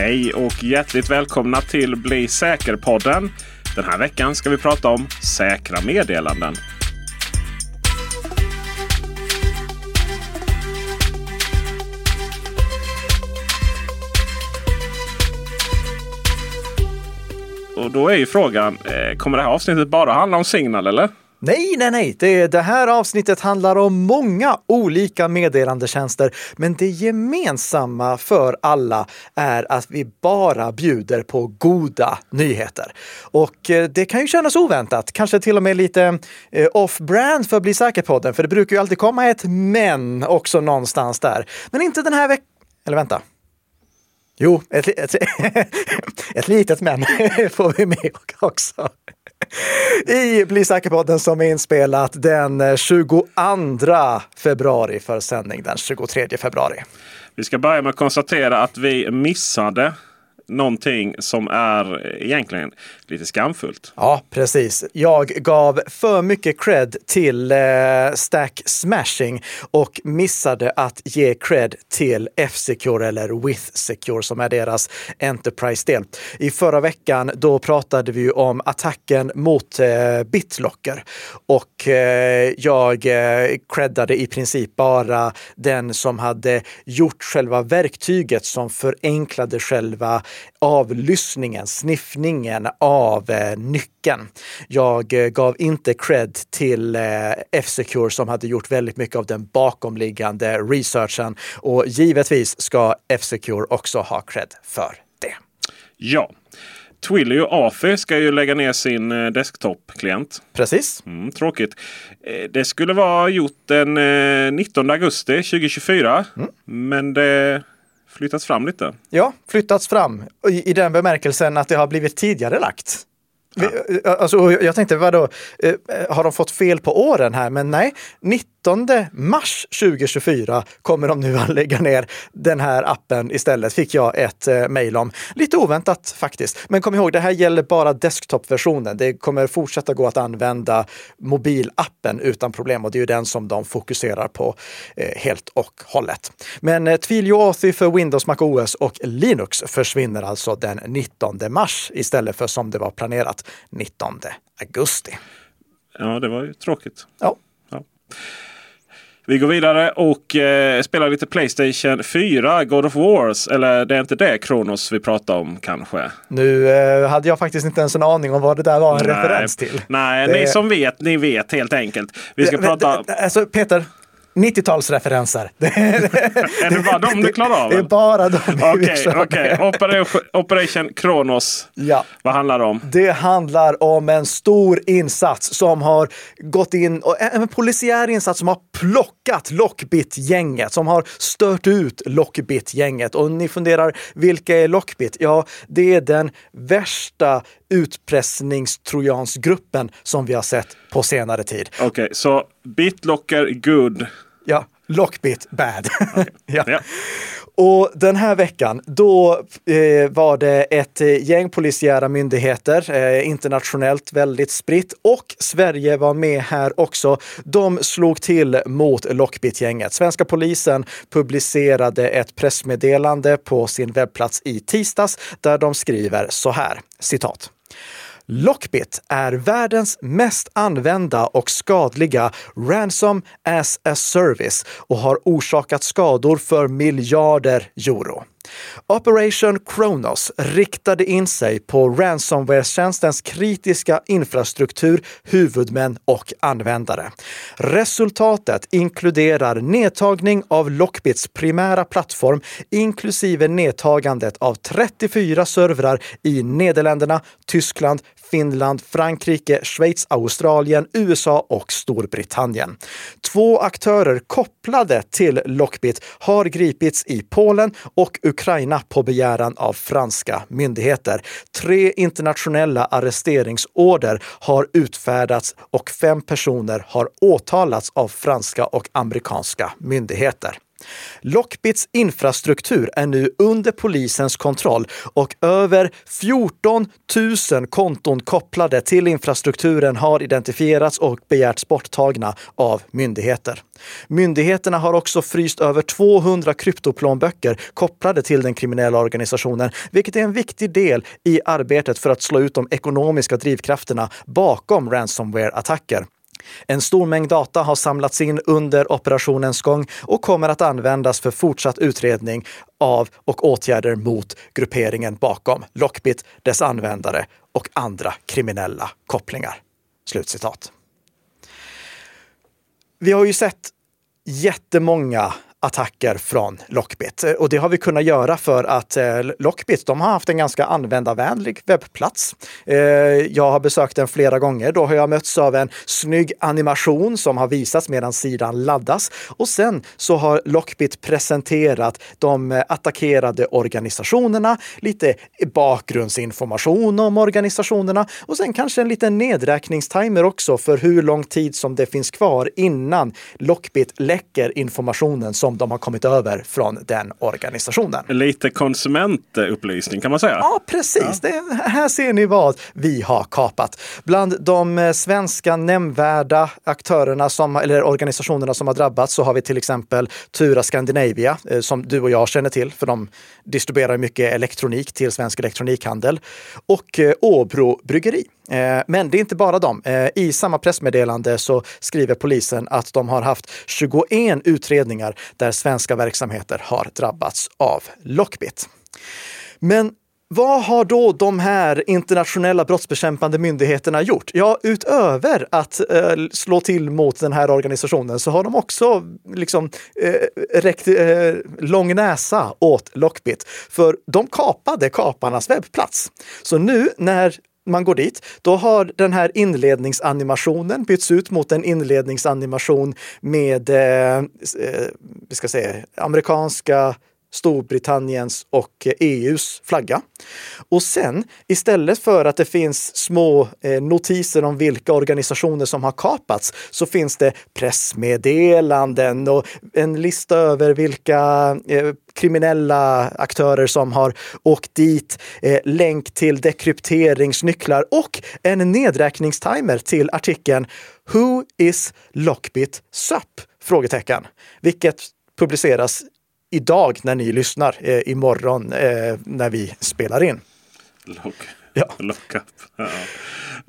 Hej och hjärtligt välkomna till Bli säker-podden. Den här veckan ska vi prata om säkra meddelanden. Och då är ju frågan, eh, kommer det här avsnittet bara handla om Signal eller? Nej, nej, nej. Det, det här avsnittet handlar om många olika meddelandetjänster, men det gemensamma för alla är att vi bara bjuder på goda nyheter. Och eh, det kan ju kännas oväntat, kanske till och med lite eh, off-brand för att Bli säker på den. för det brukar ju alltid komma ett men också någonstans där. Men inte den här veckan. Eller vänta. Jo, ett, ett, ett litet men får vi med också. I Bli säker-podden som är inspelat den eh, 22 februari för sändning den 23 februari. Vi ska börja med att konstatera att vi missade någonting som är egentligen lite skamfullt. Ja, precis. Jag gav för mycket cred till eh, Stack Smashing och missade att ge cred till F-Secure eller With Secure som är deras Enterprise-del. I förra veckan då pratade vi om attacken mot eh, BitLocker och eh, jag eh, creddade i princip bara den som hade gjort själva verktyget som förenklade själva avlyssningen, sniffningen av eh, nyckeln. Jag eh, gav inte cred till eh, F-Secure som hade gjort väldigt mycket av den bakomliggande researchen och givetvis ska F-Secure också ha cred för det. Ja. Twilio AFI ska ju lägga ner sin desktop-klient. Precis. Mm, tråkigt. Det skulle vara gjort den eh, 19 augusti 2024. Mm. Men det flyttats fram lite. Ja, flyttats fram i, i den bemärkelsen att det har blivit tidigare lagt. Vi, alltså, jag tänkte, vadå, har de fått fel på åren här? Men nej, 19 mars 2024 kommer de nu att lägga ner den här appen istället, fick jag ett eh, mejl om. Lite oväntat faktiskt. Men kom ihåg, det här gäller bara desktop-versionen. Det kommer fortsätta gå att använda mobilappen utan problem och det är ju den som de fokuserar på eh, helt och hållet. Men eh, Twilio Authy för Windows, Mac OS och Linux försvinner alltså den 19 mars istället för som det var planerat 19 augusti. Ja, det var ju tråkigt. Ja. Ja. Vi går vidare och eh, spelar lite Playstation 4, God of Wars. Eller det är inte det Kronos vi pratar om kanske? Nu eh, hade jag faktiskt inte ens en aning om vad det där var en referens till. Nej, Det- ni som vet, ni vet helt enkelt. Vi ska Det- prata... det- Alltså Peter, 90-talsreferenser. Det, Är det bara de du klarar av? det är bara de Okej, okej. med. Operation, Operation Kronos. Ja. Vad handlar det om? Det handlar om en stor insats som har gått in, en polisiär insats som har plockat Lockbit-gänget, som har stört ut Lockbit-gänget. Och ni funderar, vilka är Lockbit? Ja, det är den värsta utpressningstrojansgruppen som vi har sett på senare tid. Okej, så BitLocker good. Ja, Lockbit bad. ja. Ja. Och den här veckan, då eh, var det ett eh, gäng polisiära myndigheter, eh, internationellt väldigt spritt och Sverige var med här också. De slog till mot Lockbit-gänget. Svenska polisen publicerade ett pressmeddelande på sin webbplats i tisdags där de skriver så här, citat. Lockbit är världens mest använda och skadliga ransom as a service och har orsakat skador för miljarder euro. Operation Kronos riktade in sig på ransomware-tjänstens kritiska infrastruktur, huvudmän och användare. Resultatet inkluderar nedtagning av Lockbits primära plattform inklusive nedtagandet av 34 servrar i Nederländerna, Tyskland, Finland, Frankrike, Schweiz, Australien, USA och Storbritannien. Två aktörer kopplade till Lockbit har gripits i Polen och Ukraina på begäran av franska myndigheter. Tre internationella arresteringsorder har utfärdats och fem personer har åtalats av franska och amerikanska myndigheter. Lockbits infrastruktur är nu under polisens kontroll och över 14 000 konton kopplade till infrastrukturen har identifierats och begärts borttagna av myndigheter. Myndigheterna har också fryst över 200 kryptoplånböcker kopplade till den kriminella organisationen, vilket är en viktig del i arbetet för att slå ut de ekonomiska drivkrafterna bakom ransomware-attacker. En stor mängd data har samlats in under operationens gång och kommer att användas för fortsatt utredning av och åtgärder mot grupperingen bakom Lockbit, dess användare och andra kriminella kopplingar. Slutcitat. Vi har ju sett jättemånga attacker från Lockbit. Eh, och det har vi kunnat göra för att eh, Lockbit, de har haft en ganska användarvänlig webbplats. Eh, jag har besökt den flera gånger. Då har jag mötts av en snygg animation som har visats medan sidan laddas. Och sen så har Lockbit presenterat de attackerade organisationerna, lite bakgrundsinformation om organisationerna och sen kanske en liten nedräkningstimer också för hur lång tid som det finns kvar innan Lockbit läcker informationen som som de har kommit över från den organisationen. Lite konsumentupplysning kan man säga. Ja, precis. Ja. Det, här ser ni vad vi har kapat. Bland de eh, svenska nämnvärda aktörerna som, eller organisationerna som har drabbats så har vi till exempel Tura Scandinavia eh, som du och jag känner till för de distribuerar mycket elektronik till Svensk Elektronikhandel och eh, Åbro Bryggeri. Eh, men det är inte bara dem. Eh, I samma pressmeddelande så skriver polisen att de har haft 21 utredningar där svenska verksamheter har drabbats av Lockbit. Men vad har då de här internationella brottsbekämpande myndigheterna gjort? Ja, utöver att eh, slå till mot den här organisationen så har de också liksom eh, räckt eh, lång näsa åt Lockbit. För de kapade kaparnas webbplats. Så nu när man går dit, då har den här inledningsanimationen bytts ut mot en inledningsanimation med eh, eh vi ska säga, amerikanska Storbritanniens och EUs flagga. Och sen istället för att det finns små eh, notiser om vilka organisationer som har kapats så finns det pressmeddelanden och en lista över vilka eh, kriminella aktörer som har åkt dit, eh, länk till dekrypteringsnycklar och en nedräkningstimer till artikeln Who is Lockbit SUP? Frågetecken. Vilket publiceras idag när ni lyssnar, eh, imorgon eh, när vi spelar in. Lock, ja. Lock up. Ja.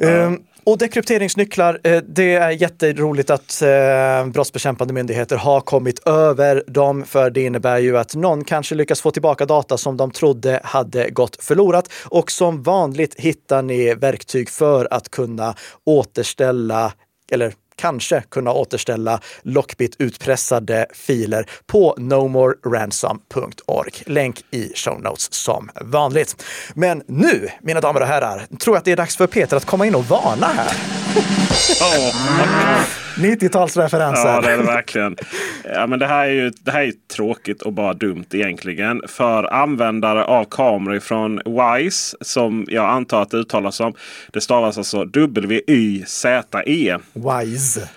Eh, och dekrypteringsnycklar, eh, det är jätteroligt att eh, brottsbekämpande myndigheter har kommit över dem, för det innebär ju att någon kanske lyckas få tillbaka data som de trodde hade gått förlorat. Och som vanligt hittar ni verktyg för att kunna återställa eller kanske kunna återställa Lockbit utpressade filer på nomoreransom.org. Länk i show notes som vanligt. Men nu, mina damer och herrar, tror jag att det är dags för Peter att komma in och varna här. Oh. 90-talsreferenser. Ja, det är det verkligen. Ja, men det här är ju det här är tråkigt och bara dumt egentligen. För användare av kameror från WISE, som jag antar att det uttalas som. Det stavas alltså W-Y-Z-E. WISE.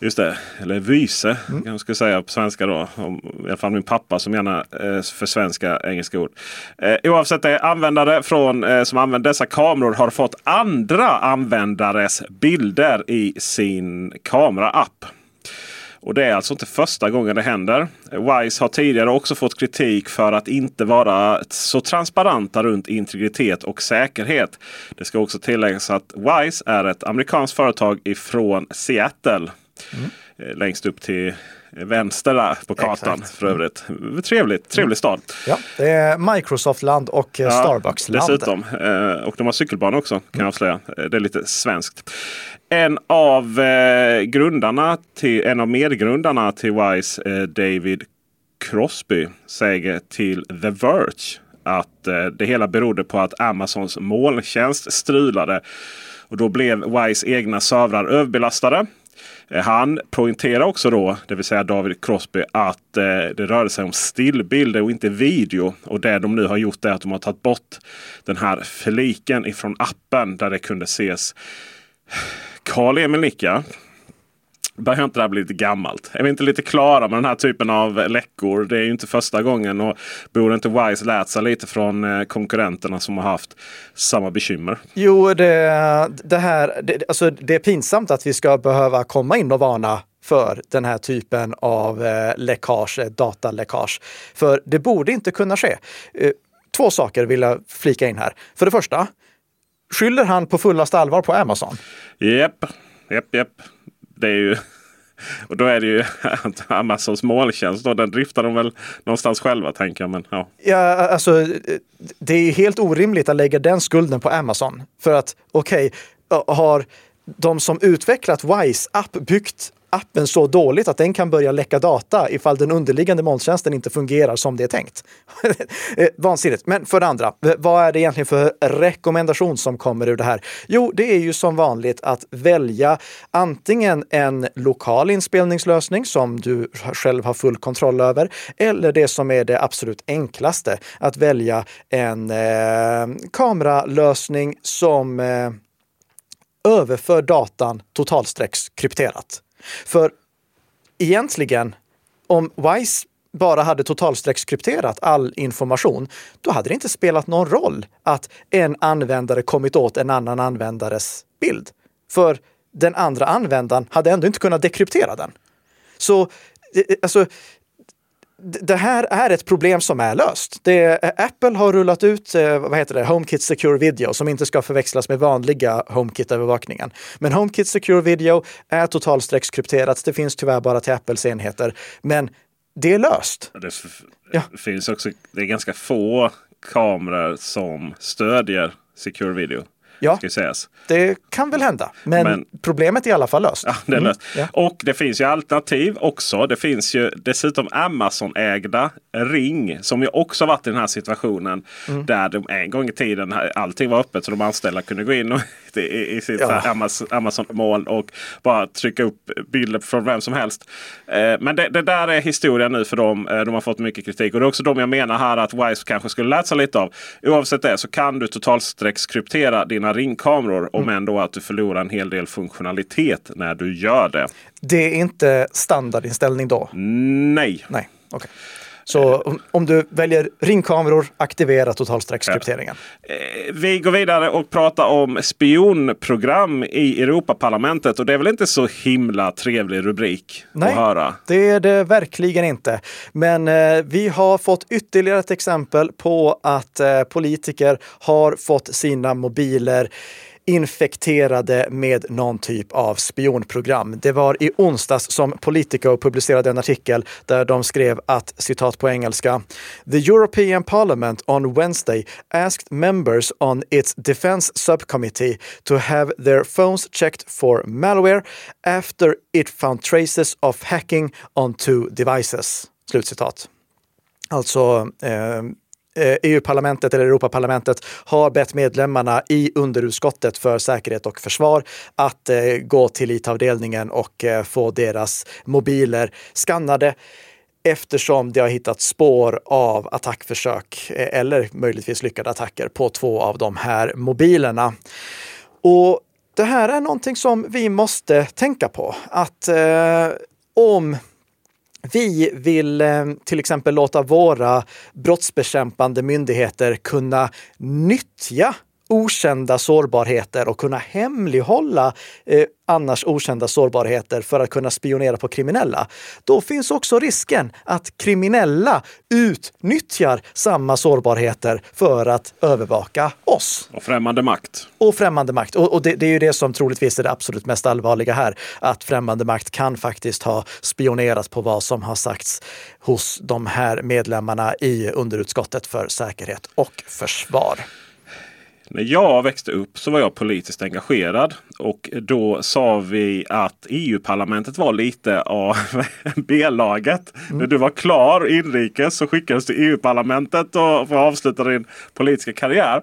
Just det, eller Vyse mm. jag ska säga på svenska då. Om, I alla fall min pappa som gärna eh, för svenska engelska ord. Eh, oavsett det, användare från, eh, som använder dessa kameror har fått andra användares bilder i sin kameraapp. Och det är alltså inte första gången det händer. Wise har tidigare också fått kritik för att inte vara så transparenta runt integritet och säkerhet. Det ska också tilläggas att Wise är ett amerikanskt företag ifrån Seattle. Mm. Längst upp till vänster där på kartan Exakt. för övrigt. Trevligt, trevlig mm. stad. Ja, det är Microsoft-land och ja, Starbucks-land. Dessutom. Eh, och de har cykelbanor också kan mm. jag avslöja. Eh, det är lite svenskt. En av grundarna till, en av medgrundarna till Wise, David Crosby, säger till The Verge att det hela berodde på att Amazons molntjänst strulade. Och då blev Wise egna servrar överbelastade. Eh, han poängterar också då, det vill säga David Crosby, att eh, det rörde sig om stillbilder och inte video. Och det de nu har gjort är att de har tagit bort den här fliken ifrån appen där det kunde ses Karl-Emil Nicka. Börjar inte det här bli lite gammalt? Är vi inte lite klara med den här typen av läckor? Det är ju inte första gången. Och borde inte Wise lärt sig lite från eh, konkurrenterna som har haft samma bekymmer? Jo, det, det här, det, alltså det är pinsamt att vi ska behöva komma in och varna för den här typen av eh, läckage, dataläckage. För det borde inte kunna ske. Eh, två saker vill jag flika in här. För det första, skyller han på fullaste allvar på Amazon? Japp, japp, japp. Det är ju... Och då är det ju Amazons molntjänst. Då, den driftar de väl någonstans själva tänker jag. Men, ja. Ja, alltså, det är helt orimligt att lägga den skulden på Amazon. För att okej, okay, har de som utvecklat Wise app byggt appen så dåligt att den kan börja läcka data ifall den underliggande molntjänsten inte fungerar som det är tänkt. Eh, vansinnigt. Men för det andra, vad är det egentligen för rekommendation som kommer ur det här? Jo, det är ju som vanligt att välja antingen en lokal inspelningslösning som du själv har full kontroll över, eller det som är det absolut enklaste, att välja en eh, kameralösning som eh, överför datan totalstreckskrypterat. För egentligen, om WISE bara hade totalstreckskrypterat all information, då hade det inte spelat någon roll att en användare kommit åt en annan användares bild. För den andra användaren hade ändå inte kunnat dekryptera den. Så eh, eh, alltså, det här är ett problem som är löst. Det, Apple har rullat ut eh, vad heter det, HomeKit Secure Video som inte ska förväxlas med vanliga HomeKit-övervakningen. Men HomeKit Secure Video är totalstreckskrypterat. Det finns tyvärr bara till Apples enheter. Men det är löst. Det ja. finns också, det är ganska få kameror som stödjer Secure Video. Ja, ska sägas. det kan väl hända. Men, Men, problemet är i alla fall löst. Ja, det är löst. Mm, ja. Och det finns ju alternativ också. Det finns ju dessutom Amazon-ägda Ring som ju också varit i den här situationen. Mm. Där de en gång i tiden allting var öppet så de anställda kunde gå in och, i, i sitt ja. Amazon-moln och bara trycka upp bilder från vem som helst. Eh, men det, det, där är historia nu för dem. Eh, de har fått mycket kritik och det är också de jag menar här att Wise kanske skulle lärt sig lite av. Oavsett det så kan du totalstreckskryptera dina dina ringkameror. Om mm. ändå att du förlorar en hel del funktionalitet när du gör det. Det är inte standardinställning då? Nej. Nej, okay. Så om du väljer ringkameror, aktivera totalstreckskrypteringen. Ja. Eh, vi går vidare och pratar om spionprogram i Europaparlamentet. Och det är väl inte så himla trevlig rubrik Nej, att höra? det är det verkligen inte. Men eh, vi har fått ytterligare ett exempel på att eh, politiker har fått sina mobiler infekterade med någon typ av spionprogram. Det var i onsdags som Politico publicerade en artikel där de skrev att, citat på engelska, “The European Parliament on Wednesday asked members on its defense subcommittee to have their phones checked for malware after it found traces of hacking on two devices.” Slutcitat. Alltså eh, Eh, e EU-parlamentet eller Europaparlamentet har bett medlemmarna i underutskottet för säkerhet och försvar att eh, gå till IT-avdelningen och eh, få deras mobiler skannade eftersom det har hittat spår av attackförsök eller möjligtvis lyckade attacker på två av de här mobilerna. Och det här är någonting som vi måste tänka på. Att eh, om vi vill eh, till exempel låta våra brottsbekämpande myndigheter kunna nyttja okända sårbarheter och kunna hemlighålla eh, annars okända sårbarheter för att kunna spionera på kriminella. Då finns också risken att kriminella utnyttjar samma sårbarheter för att övervaka oss. Och främmande makt. Och främmande makt. Och, och det, det, är ju det som troligtvis är det absolut mest allvarliga här. Att främmande makt kan faktiskt ha spionerat på vad som har sagts hos de här medlemmarna i underutskottet för säkerhet och försvar. När jag växte upp så var jag politiskt engagerad. Och då sa vi att EU-parlamentet var lite av B-laget. Mm. När du var klar inrikes så skickades du till EU-parlamentet för att avsluta din politiska karriär.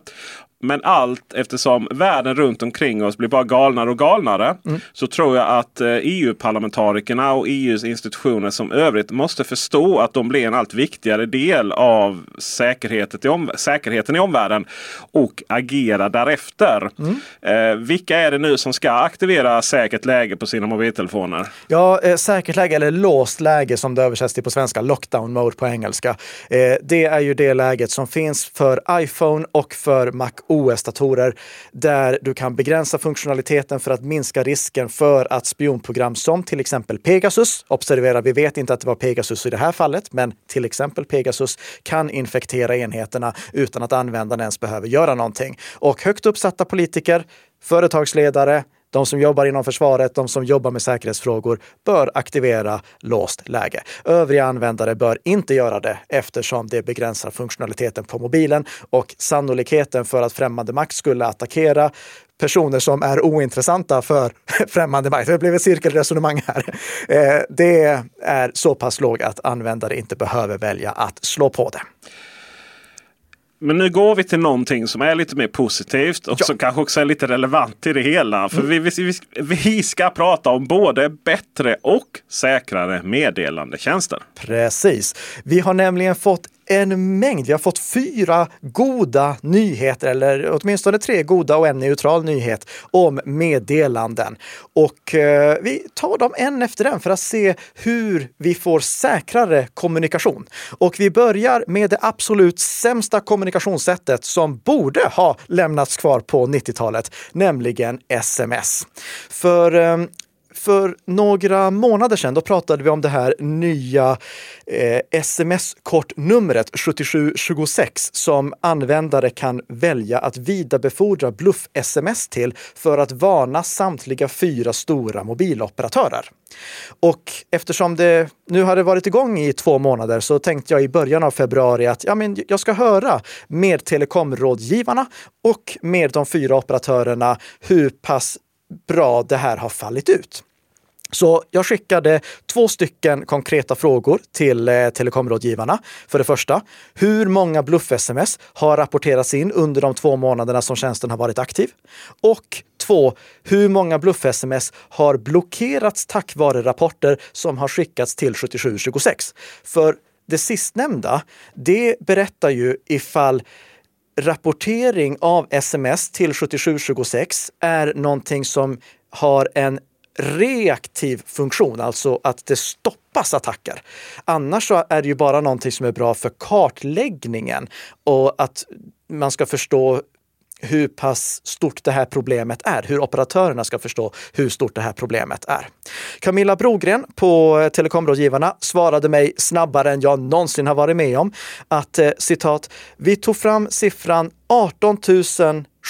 Men allt eftersom världen runt omkring oss blir bara galnare och galnare. Mm. Så tror jag att EU-parlamentarikerna och EUs institutioner som övrigt måste förstå att de blir en allt viktigare del av säkerheten i, om säkerheten i omvärlden. Och agera därefter. Mm. Eh, vilka är det nu som ska aktivera säkert läge på sina mobiltelefoner? Ja, eh, säkert läge eller låst läge som det översätts till på svenska. Lockdown mode på engelska. Eh, det är ju det läget som finns för iPhone och för Mac OS-datorer där du kan begränsa funktionaliteten för att minska risken för att spionprogram som till exempel Pegasus, observera vi vet inte att det var Pegasus i det här fallet, men till exempel Pegasus kan infektera enheterna utan att användaren ens behöver göra någonting. Och högt uppsatta politiker, företagsledare, de som jobbar inom försvaret, de som jobbar med säkerhetsfrågor bör aktivera låst läge. Övriga användare bör inte göra det eftersom det begränsar funktionaliteten på mobilen och sannolikheten för att främmande makt skulle attackera personer som är ointressanta för främmande makt. Det blev ett cirkelresonemang här. Eh, det är så pass låg att användare inte behöver välja att slå på det. Men nu går vi till någonting som är lite mer positivt och ja. som kanske också är lite relevant till det hela. För mm. vi, vi, vi, ska prata om både bättre och säkrare meddelandetjänster. Precis. Vi har nämligen fått en mängd. Vi har fått fyra goda nyheter, eller åtminstone tre goda och en neutral nyhet om meddelanden. Och eh, vi tar dem en efter en för att se hur vi får säkrare kommunikation. Och vi börjar med det absolut sämsta kommunikationssättet som borde ha lämnats kvar på 90-talet, nämligen sms. För eh, för några månader sedan då pratade vi om det här nya eh, sms-kortnumret 7726 som användare kan välja att vidarebefordra bluff-sms till för att varna samtliga fyra stora mobiloperatörer. Och eftersom det nu hade varit igång i två månader så tänkte jag i början av februari att ja, men jag ska höra med telekområdgivarna och med de fyra operatörerna hur pass bra det här har fallit ut. Så jag skickade två stycken konkreta frågor till eh, telekområdgivarna. För det första, hur många bluff-sms har rapporterats in under de två månaderna som tjänsten har varit aktiv? Och två, hur många bluff-sms har blockerats tack vare rapporter som har skickats till 7726? För det sistnämnda, det berättar ju ifall rapportering av sms till 7726 är någonting som har en reaktiv funktion, alltså att det stoppas attacker. Annars så är det ju bara någonting som är bra för kartläggningen och att man ska förstå hur pass stort det här problemet är, hur operatörerna ska förstå hur stort det här problemet är. Camilla Brogren på Telekområdgivarna svarade mig snabbare än jag någonsin har varit med om att eh, citat, vi tog fram siffran 18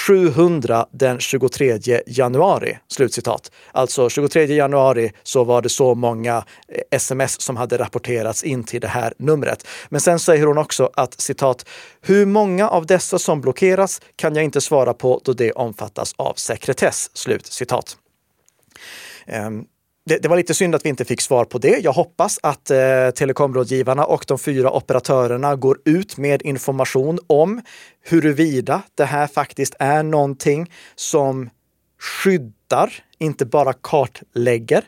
700 den 23 januari. Slutcitat. Alltså 23 januari så var det så många eh, sms som hade rapporterats in till det här numret. Men sen säger hon också att citat, hur många av dessa som blockeras kan jag inte svara på då det omfattas av sekretess. Slut citat. Um, ehm, det, det, var lite synd att vi inte fick svar på det. Jag hoppas att eh, telekområdgivarna och de fyra operatörerna går ut med information om huruvida det här faktiskt är någonting som skyddar, inte bara kartlägger.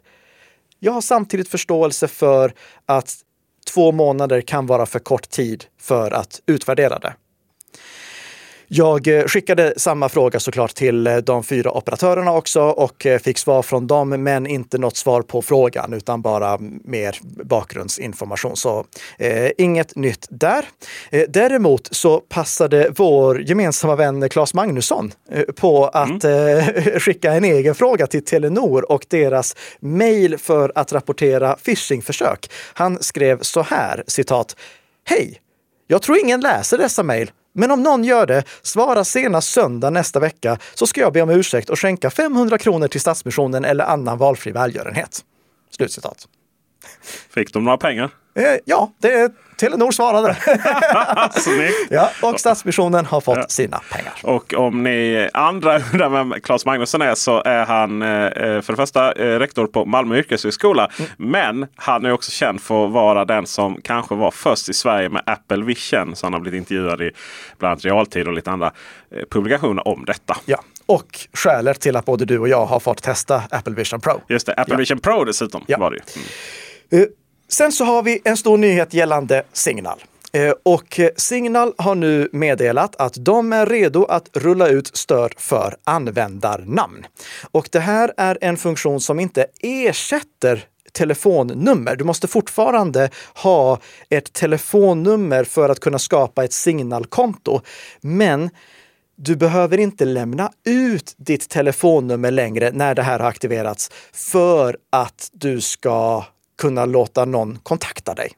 Jag har samtidigt förståelse för att två månader kan vara för kort tid för att utvärdera det. Jag eh, skickade samma fråga såklart till eh, de fyra operatörerna också och eh, fick svar från dem, men inte något svar på frågan utan bara mer bakgrundsinformation. Så eh, inget nytt där. Eh, däremot så passade vår gemensamma vän Claes Magnusson eh, på att mm. skicka en egen fråga till Telenor och deras mejl för att rapportera phishingförsök. Han skrev så här, citat. Hej! Jag tror ingen läser dessa mejl men om någon gör det, svara senast söndag nästa vecka så ska jag be om ursäkt och skänka 500 kronor till Stadsmissionen eller annan valfri välgörenhet. Slutcitat. Fick de några pengar? Eh, ja, det Telenor svarade. ja, och Stadsmissionen har fått ja. sina pengar. Och om ni andra undrar vem Claes Magnusson är så är han eh, för det första eh, rektor på Malmö yrkeshögskola. Mm. Men han är också känd för att vara den som kanske var först i Sverige med Apple Vision. Så han har blivit intervjuad i bland annat Realtid och lite andra eh, publikationer om detta. Ja, och skälet till att både du och jag har fått testa Apple Vision Pro. Just det, Apple ja. Vision Pro dessutom ja. var det mm. Sen så har vi en stor nyhet gällande Signal. Eh, och Signal har nu meddelat att de är redo att rulla ut stöd för användarnamn. Och det här är en funktion som inte ersätter telefonnummer. Du måste fortfarande ha ett telefonnummer för att kunna skapa ett signalkonto. Men du behöver inte lämna ut ditt telefonnummer längre när det här har aktiverats för att du ska kunna låta någon kontakta dig.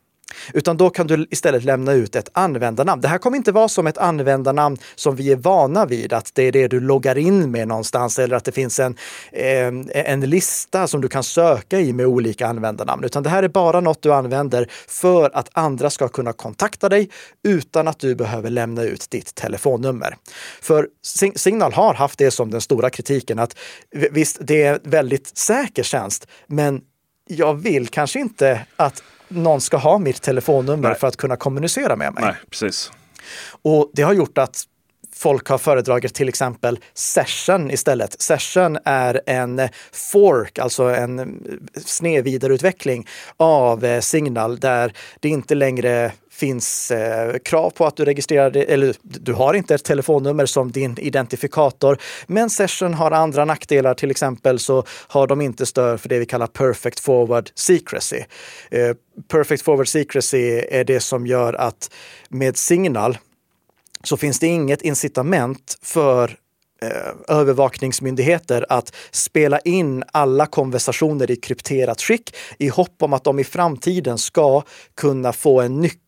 Utan då kan du istället lämna ut ett användarnamn. Det här kommer inte vara som ett användarnamn som vi är vana vid, att det är det du loggar in med någonstans eller att det finns en, eh, en lista som du kan söka i med olika användarnamn. Utan det här är bara något du använder för att andra ska kunna kontakta dig utan att du behöver lämna ut ditt telefonnummer. För Signal har haft det som den stora kritiken att visst, det är en väldigt säker tjänst, men jag vill kanske inte att någon ska ha mitt telefonnummer Nej. för att kunna kommunicera med mig. Nej, precis. Och det har gjort att folk har föredragit till exempel Session istället. Session är en fork, alltså en snedvidareutveckling av eh, Signal där det inte längre finns eh, krav på att du registrerar, eller du har inte ett telefonnummer som din identifikator. Men Session har andra nackdelar. Till exempel så har de inte stöd för det vi kallar perfect forward secrecy. Eh, perfect forward secrecy är det som gör att med Signal så finns det inget incitament för eh, övervakningsmyndigheter att spela in alla konversationer i krypterat skick i hopp om att de i framtiden ska kunna få en nyckel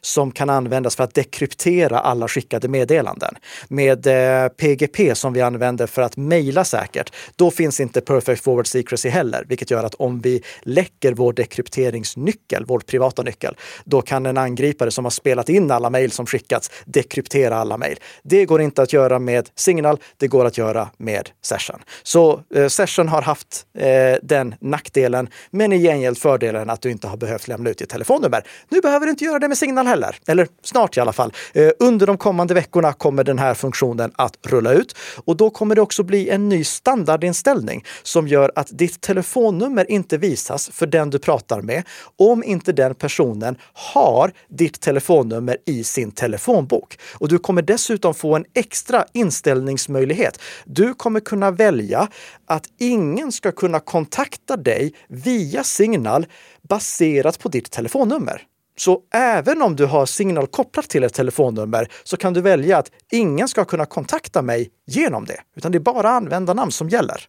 som kan användas för att dekryptera alla skickade meddelanden. Med eh, PGP som vi använder för att mejla säkert, då finns inte perfect forward secrecy heller, vilket gör att om vi läcker vår dekrypteringsnyckel, vår privata nyckel, då kan en angripare som har spelat in alla mejl som skickats dekryptera alla mejl. Det går inte att göra med Signal det går att göra med Session. Så eh, Session har haft eh, den nackdelen, men i gengäld fördelen att du inte har behövt lämna ut ditt telefonnummer. Nu behöver du inte göra det med Signal heller, eller snart i alla fall. Eh, under de kommande veckorna kommer den här funktionen att rulla ut och då kommer det också bli en ny standardinställning som gör att ditt telefonnummer inte visas för den du pratar med om inte den personen har ditt telefonnummer i sin telefonbok. Och du kommer dessutom få en extra inställningsmöjlighet. Du kommer kunna välja att ingen ska kunna kontakta dig via Signal baserat på ditt telefonnummer. Så även om du har Signal kopplat till ett telefonnummer så kan du välja att ingen ska kunna kontakta mig genom det, utan det är bara användarnamn som gäller.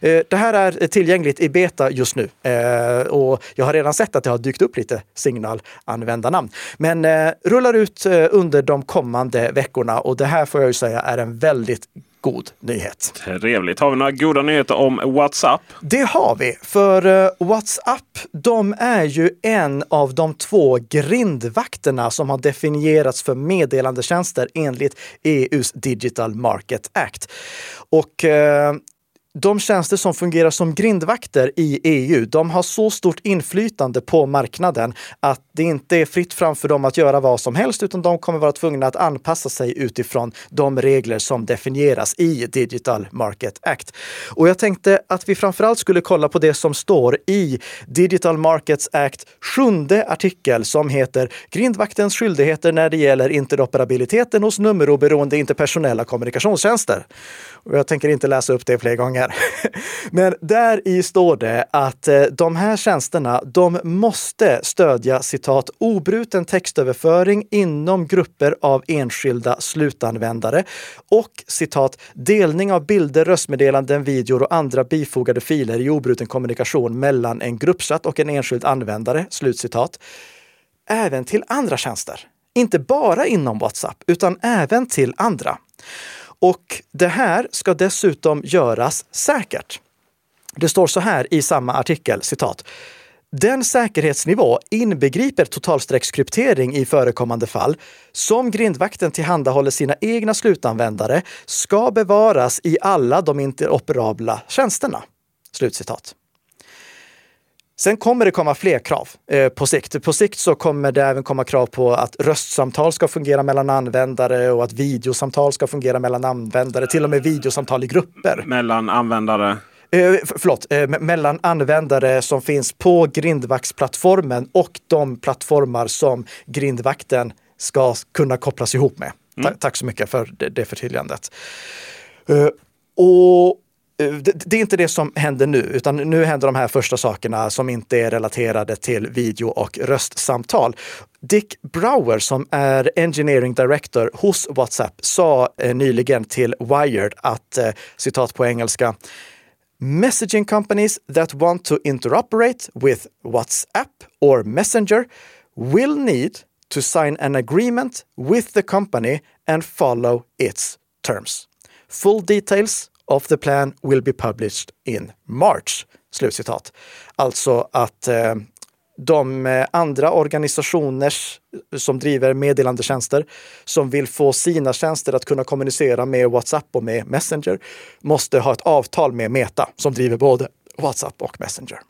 Eh, det här är tillgängligt i beta just nu eh, och jag har redan sett att det har dykt upp lite signalanvändarnamn. Men eh, rullar ut under de kommande veckorna och det här får jag ju säga är en väldigt god nyhet. Trevligt. Har vi några goda nyheter om WhatsApp? Det har vi, för WhatsApp de är ju en av de två grindvakterna som har definierats för meddelandetjänster enligt EUs Digital Market Act. Och de tjänster som fungerar som grindvakter i EU, de har så stort inflytande på marknaden att det inte är fritt fram för dem att göra vad som helst, utan de kommer vara tvungna att anpassa sig utifrån de regler som definieras i Digital Market Act. Och jag tänkte att vi framförallt skulle kolla på det som står i Digital Markets Act sjunde artikel som heter Grindvaktens skyldigheter när det gäller interoperabiliteten hos nummeroberoende interpersonella kommunikationstjänster. Och jag tänker inte läsa upp det fler gånger. Men där i står det att eh, de här tjänsterna, de måste stödja citat obruten textöverföring inom grupper av enskilda slutanvändare och citat delning av bilder, röstmeddelanden, videor och andra bifogade filer i obruten kommunikation mellan en gruppchatt och en enskild användare. Slutcitat. Även till andra tjänster. Inte bara inom WhatsApp, utan även till andra. Och det här ska dessutom göras säkert. Det står så här i samma artikel, citat. Den säkerhetsnivå inbegriper totalstreckskryptering i förekommande fall, som grindvakten tillhandahåller sina egna slutanvändare, ska bevaras i alla de interoperabla tjänsterna. Slutcitat. Sen kommer det komma fler krav eh, på sikt. På sikt så kommer det även komma krav på att röstsamtal ska fungera mellan användare och att videosamtal ska fungera mellan användare, till och med videosamtal i grupper. Mellan användare? Eh, förlåt, eh, mellan användare som finns på grindvaktsplattformen och de plattformar som grindvakten ska kunna kopplas ihop med. Mm. Tack så mycket för det, det förtydligandet. Eh, och Eh, det, det, är inte det som händer nu, utan nu händer de här första sakerna som inte är relaterade till video och röstsamtal. Dick Brower som är Engineering Director hos WhatsApp sa eh, nyligen till Wired att, eh, citat på engelska, Messaging companies that want to interoperate with WhatsApp or Messenger will need to sign an agreement with the company and follow its terms. Full details of the plan will be published in March. Slutcitat. Alltså att eh, de eh, andra organisationer eh, som driver meddelandetjänster som vill få sina tjänster att kunna kommunicera med WhatsApp och med Messenger måste ha ett avtal med Meta som driver både WhatsApp och Messenger.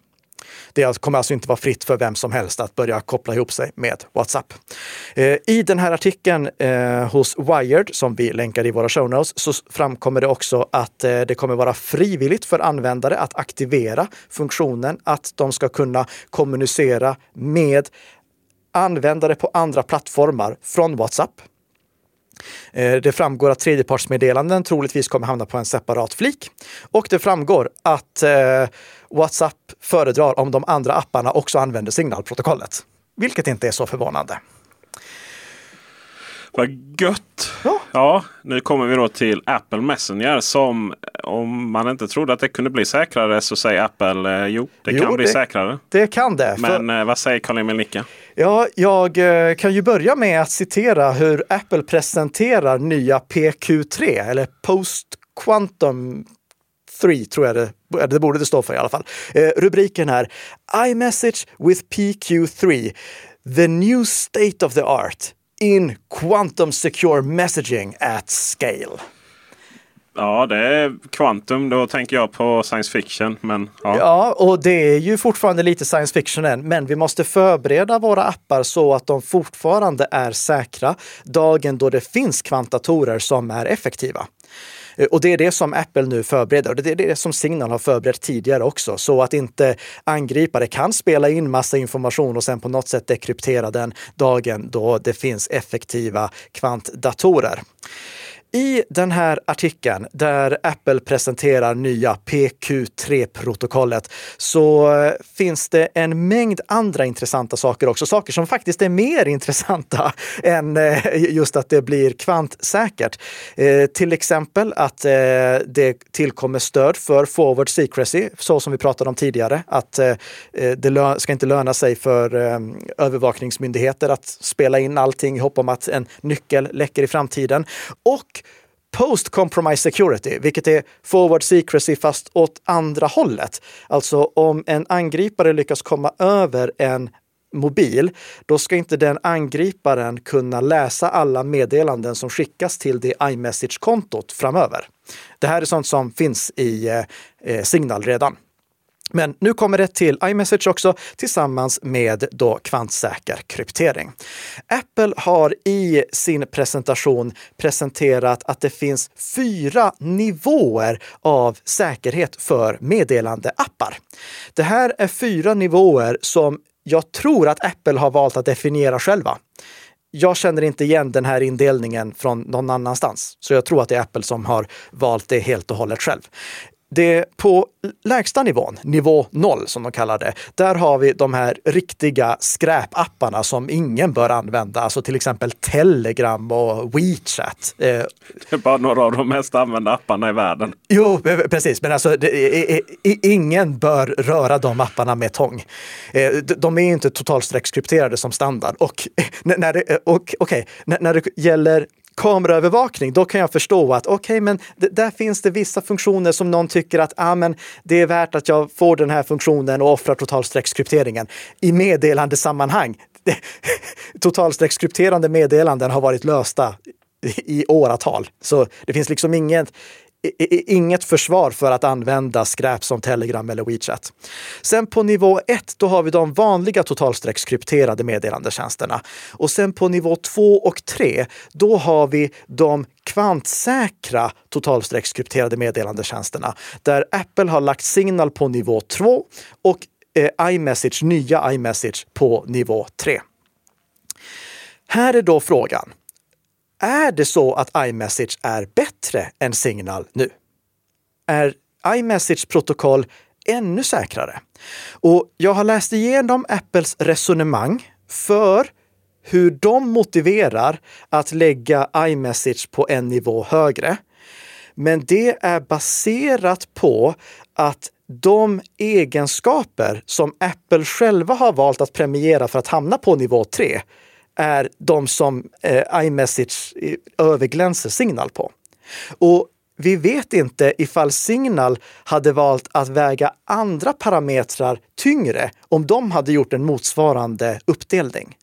Det alltså- kommer alltså inte vara fritt för vem som helst att börja koppla ihop sig med WhatsApp. Eh, I den här artikeln eh, hos Wired, som vi länkar i våra show notes, så framkommer det också att eh, det kommer vara frivilligt för användare att aktivera funktionen att de ska kunna kommunicera med användare på andra plattformar från WhatsApp. Eh, det framgår att tredjepartsmeddelanden troligtvis kommer hamna på en separat flik. Och det framgår att eh, WhatsApp föredrar om de andra apparna också använder signalprotokollet. Vilket inte är så förvånande. Vad gött! Ja. ja. nu kommer vi då till Apple Messenger som om man inte trodde att det kunde bli säkrare så säger Apple eh, jo, det jo, kan bli säkrare. Det kan det. Men för... eh, vad säger Karl-Emil Nicka? Ja, jag eh, kan ju börja med att citera hur Apple presenterar nya PQ3 eller Post Quantum 3 tror jag det, det borde det stå för i alla fall. Eh, rubriken är iMessage with PQ3, the new state of the art in quantum secure messaging at scale. Ja, det är kvantum. Då tänker jag på science fiction. Men, ja. ja, och det är ju fortfarande lite science fiction än. Men vi måste förbereda våra appar så att de fortfarande är säkra dagen då det finns kvantatorer som är effektiva. Eh, och det är det som Apple nu förbereder och det är det som Signal har förberett tidigare också. Så att inte angripare kan spela in massa information och sen på något sätt dekryptera den dagen då det finns effektiva kvantdatorer. I den här artikeln där Apple presenterar nya PQ3-protokollet så eh, finns det en mängd andra intressanta saker också. Saker som faktiskt är mer intressanta än eh, just att det blir kvantsäkert. Eh, till exempel att det tillkommer stöd för forward secrecy, så som vi pratade om tidigare. Att det ska inte löna sig för övervakningsmyndigheter att spela in allting i hopp om att en nyckel läcker i framtiden. Och Post-compromise security, vilket är forward secrecy fast åt andra hållet. Alltså om en angripare lyckas komma över en mobil, då ska inte den angriparen kunna läsa alla meddelanden som skickas till det iMessage-kontot framöver. Det här är sånt som finns i eh, eh Signal redan. Men nu kommer det till iMessage också tillsammans med då kvantsäker kryptering. Apple har i sin presentation presenterat att det finns fyra nivåer av säkerhet för meddelandeappar. Det här är fyra nivåer som jag tror att Apple har valt att definiera själva. Jag känner inte igen den här indelningen från någon annanstans, så jag tror att det är Apple som har valt det helt och hållet själv. Det på lägsta nivån, nivå noll som de kallar det, där har vi de här riktiga skräpapparna som ingen bör använda. Alltså till exempel Telegram och WeChat. Det är bara några av de mest använda apparna i världen. Jo, precis. Men alltså, det, ingen bör röra de apparna med tång. Eh, de är inte totalstreckskrypterade som standard. Och när det, och, okay, när det gäller kameraövervakning, då kan jag förstå att okej, okay, men där finns det vissa funktioner som någon tycker att ah, men det är värt att jag får den här funktionen och offrar totalstreckskrypteringen. I meddelandesammanhang, totalstreckskrypterande meddelanden har varit lösta i åratal. Så det finns liksom inget, inget försvar för att använda skräp som Telegram eller WeChat. Sen på nivå 1, då har vi de vanliga totalstreckskrypterade meddelandetjänsterna. Och sen på nivå 2 och 3, då har vi de kvantsäkra totalstreckskrypterade meddelandetjänsterna där Apple har lagt Signal på nivå 2 och eh, iMessage, nya iMessage på nivå 3. Här är då frågan. Är det så att iMessage är bättre än Signal nu? Är iMessage protokoll ännu säkrare? Och jag har läst igenom Apples resonemang för hur de motiverar att lägga iMessage på en nivå högre. Men det är baserat på att de egenskaper som Apple själva har valt att premiera för att hamna på nivå 3 är de som eh, iMessage eh, överglänser Signal på. Och vi vet inte ifall Signal hade valt att väga andra parametrar tyngre om de hade gjort en motsvarande uppdelning.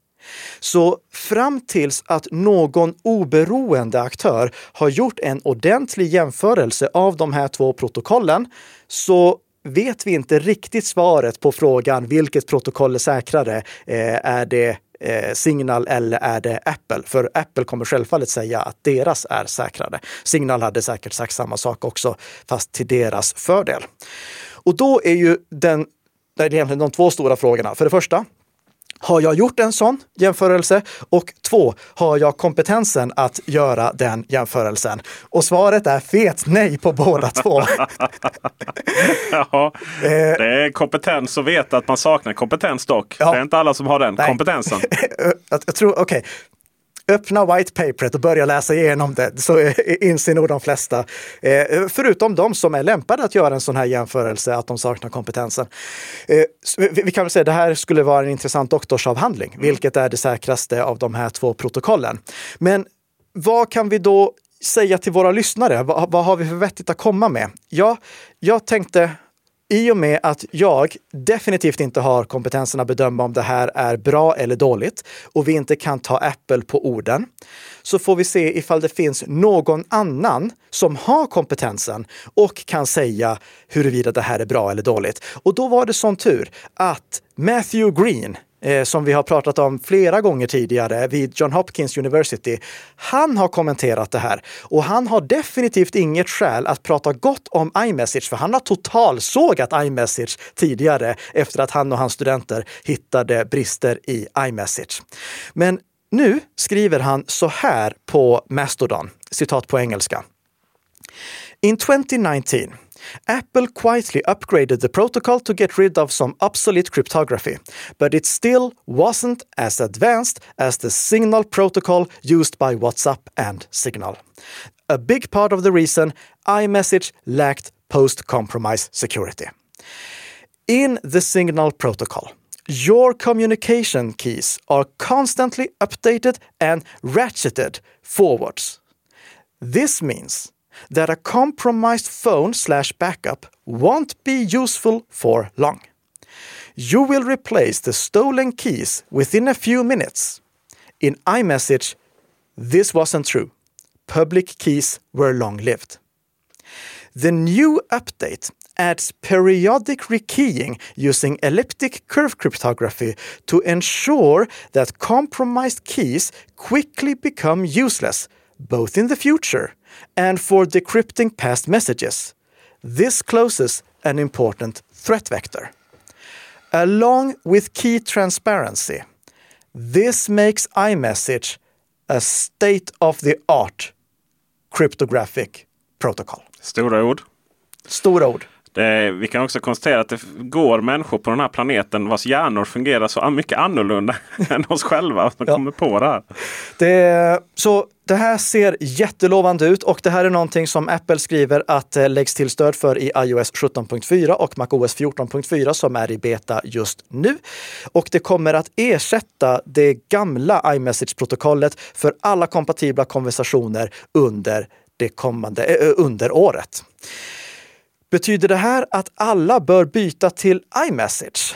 Så fram tills att någon oberoende aktör har gjort en ordentlig jämförelse av de här två protokollen så vet vi inte riktigt svaret på frågan vilket protokoll är säkrare. Eh, är det eh, Signal eller är det Apple? För Apple kommer självfallet säga att deras är säkrare. Signal hade säkert sagt samma sak också, fast till deras fördel. Och då är ju den, det är egentligen de två stora frågorna. För det första, har jag gjort en sån jämförelse? Och två, har jag kompetensen att göra den jämförelsen? Och svaret är fet nej på båda två. ja, eh, det är kompetens att veta att man saknar kompetens dock. Ja, det är inte alla som har den nej. kompetensen. jag, jag tror, okej, okay öppna white paperet och börja läsa igenom det så inser nog de flesta, eh, förutom de som är lämpade att göra en sån här jämförelse, att de saknar kompetensen. Eh, vi kan väl säga att det här skulle vara en intressant doktorsavhandling. Mm. Vilket är det säkraste av de här två protokollen? Men vad kan vi då säga till våra lyssnare? Vad, vad har vi för vettigt att komma med? Ja, jag tänkte i och med att jag definitivt inte har kompetensen att bedöma om det här är bra eller dåligt och vi inte kan ta Apple på orden, så får vi se ifall det finns någon annan som har kompetensen och kan säga huruvida det här är bra eller dåligt. Och då var det sån tur att Matthew Green, Eh, som vi har pratat om flera gånger tidigare vid John Hopkins University. Han har kommenterat det här och han har definitivt inget skäl att prata gott om iMessage, för han har totalsågat iMessage tidigare efter att han och hans studenter hittade brister i iMessage. Men nu skriver han så här på Mastodon, citat på engelska. In 2019 Apple quietly upgraded the protocol to get rid of some obsolete cryptography, but it still wasn't as advanced as the Signal protocol used by WhatsApp and Signal. A big part of the reason iMessage lacked post compromise security. In the Signal protocol, your communication keys are constantly updated and ratcheted forwards. This means that a compromised phone slash backup won't be useful for long. You will replace the stolen keys within a few minutes. In iMessage, this wasn't true. Public keys were long lived. The new update adds periodic rekeying using elliptic curve cryptography to ensure that compromised keys quickly become useless, both in the future and for decrypting past messages. This closes an important threat vector. Along with key transparency, this makes iMessage a state of the art cryptographic protocol. Stora ord. Stora ord. Det, vi kan också konstatera att det går människor på den här planeten vars hjärnor fungerar så mycket annorlunda än oss själva som ja. kommer på det här. Det, så det här ser jättelovande ut och det här är någonting som Apple skriver att det läggs till stöd för i iOS 17.4 och MacOS 14.4 som är i beta just nu. Och det kommer att ersätta det gamla iMessage-protokollet för alla kompatibla konversationer under det kommande, äh, under året. Betyder det här att alla bör byta till iMessage?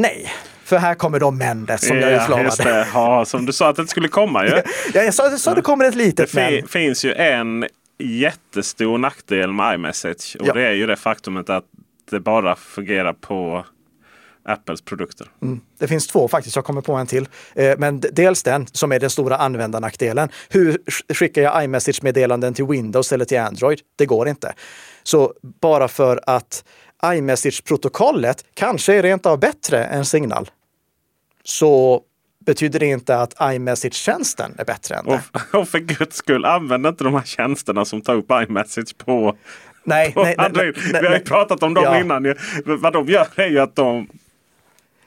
Nej, för här kommer då mändet som ja, jag utlovade. Ja, som du sa att det skulle komma ju. ja, jag sa, jag sa att det kommer ett litet men. Det finns ju en jättestor nackdel med iMessage och ja. det är ju det faktumet att det bara fungerar på Apples produkter. Mm. Det finns två faktiskt, jag kommer på en till. Eh, men dels den som är den stora användarnackdelen. Hur skickar jag iMessage-meddelanden till Windows eller till Android? Det går inte. Så bara för att iMessage-protokollet kanske är rent av bättre än Signal, så betyder det inte att iMessage-tjänsten är bättre än det. Och, och för guds skull, använd inte de här tjänsterna som tar upp iMessage på Nej, nej, nej, nej, Vi har ju pratat om dem ja. innan. Vad de gör är ju att de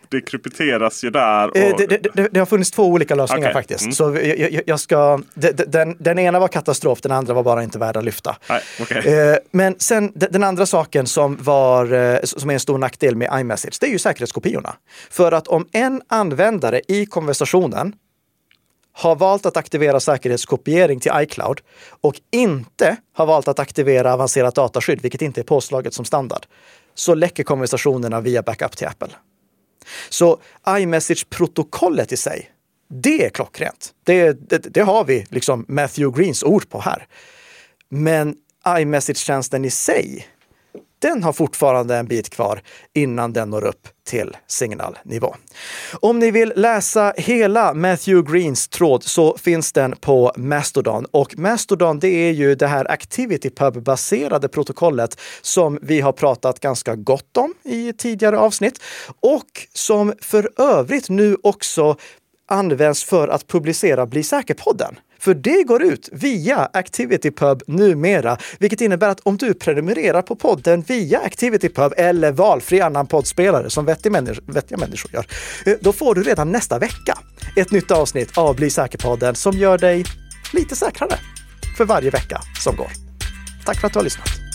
det krypteras ju där. Eh, och... Det, det, det, det, har funnits två olika lösningar okay. faktiskt. Mm. Så jag, jag ska, den, den, ena var katastrof, den andra var bara inte värd att lyfta. Nej, okay. Eh, men sen den andra saken som, var, eh, som är en stor nackdel med iMessage, det är ju säkerhetskopiorna. För att om en användare i konversationen har valt att aktivera säkerhetskopiering till iCloud och inte har valt att aktivera avancerat dataskydd, vilket inte är påslaget som standard, så läcker konversationerna via backup till Apple. Så iMessage-protokollet i sig, det är klockrent. Det, det, det, har vi liksom Matthew Greens ord på här. Men iMessage-tjänsten i sig, den har fortfarande en bit kvar innan den når upp till signalnivå. Om ni vill läsa hela Matthew Greens tråd så finns den på Mastodon. Och Mastodon, det är ju det här ActivityPub-baserade protokollet som vi har pratat ganska gott om i tidigare avsnitt och som för övrigt nu också används för att publicera Bli säker-podden. För det går ut via ActivityPub numera, vilket innebär att om du prenumererar på podden via ActivityPub eller valfri annan poddspelare som vettiga människor, vettiga människor gör, eh, då får du redan nästa vecka ett nytt avsnitt av Bli säker-podden som gör dig lite säkrare för varje vecka som går. Tack för att du har lyssnat.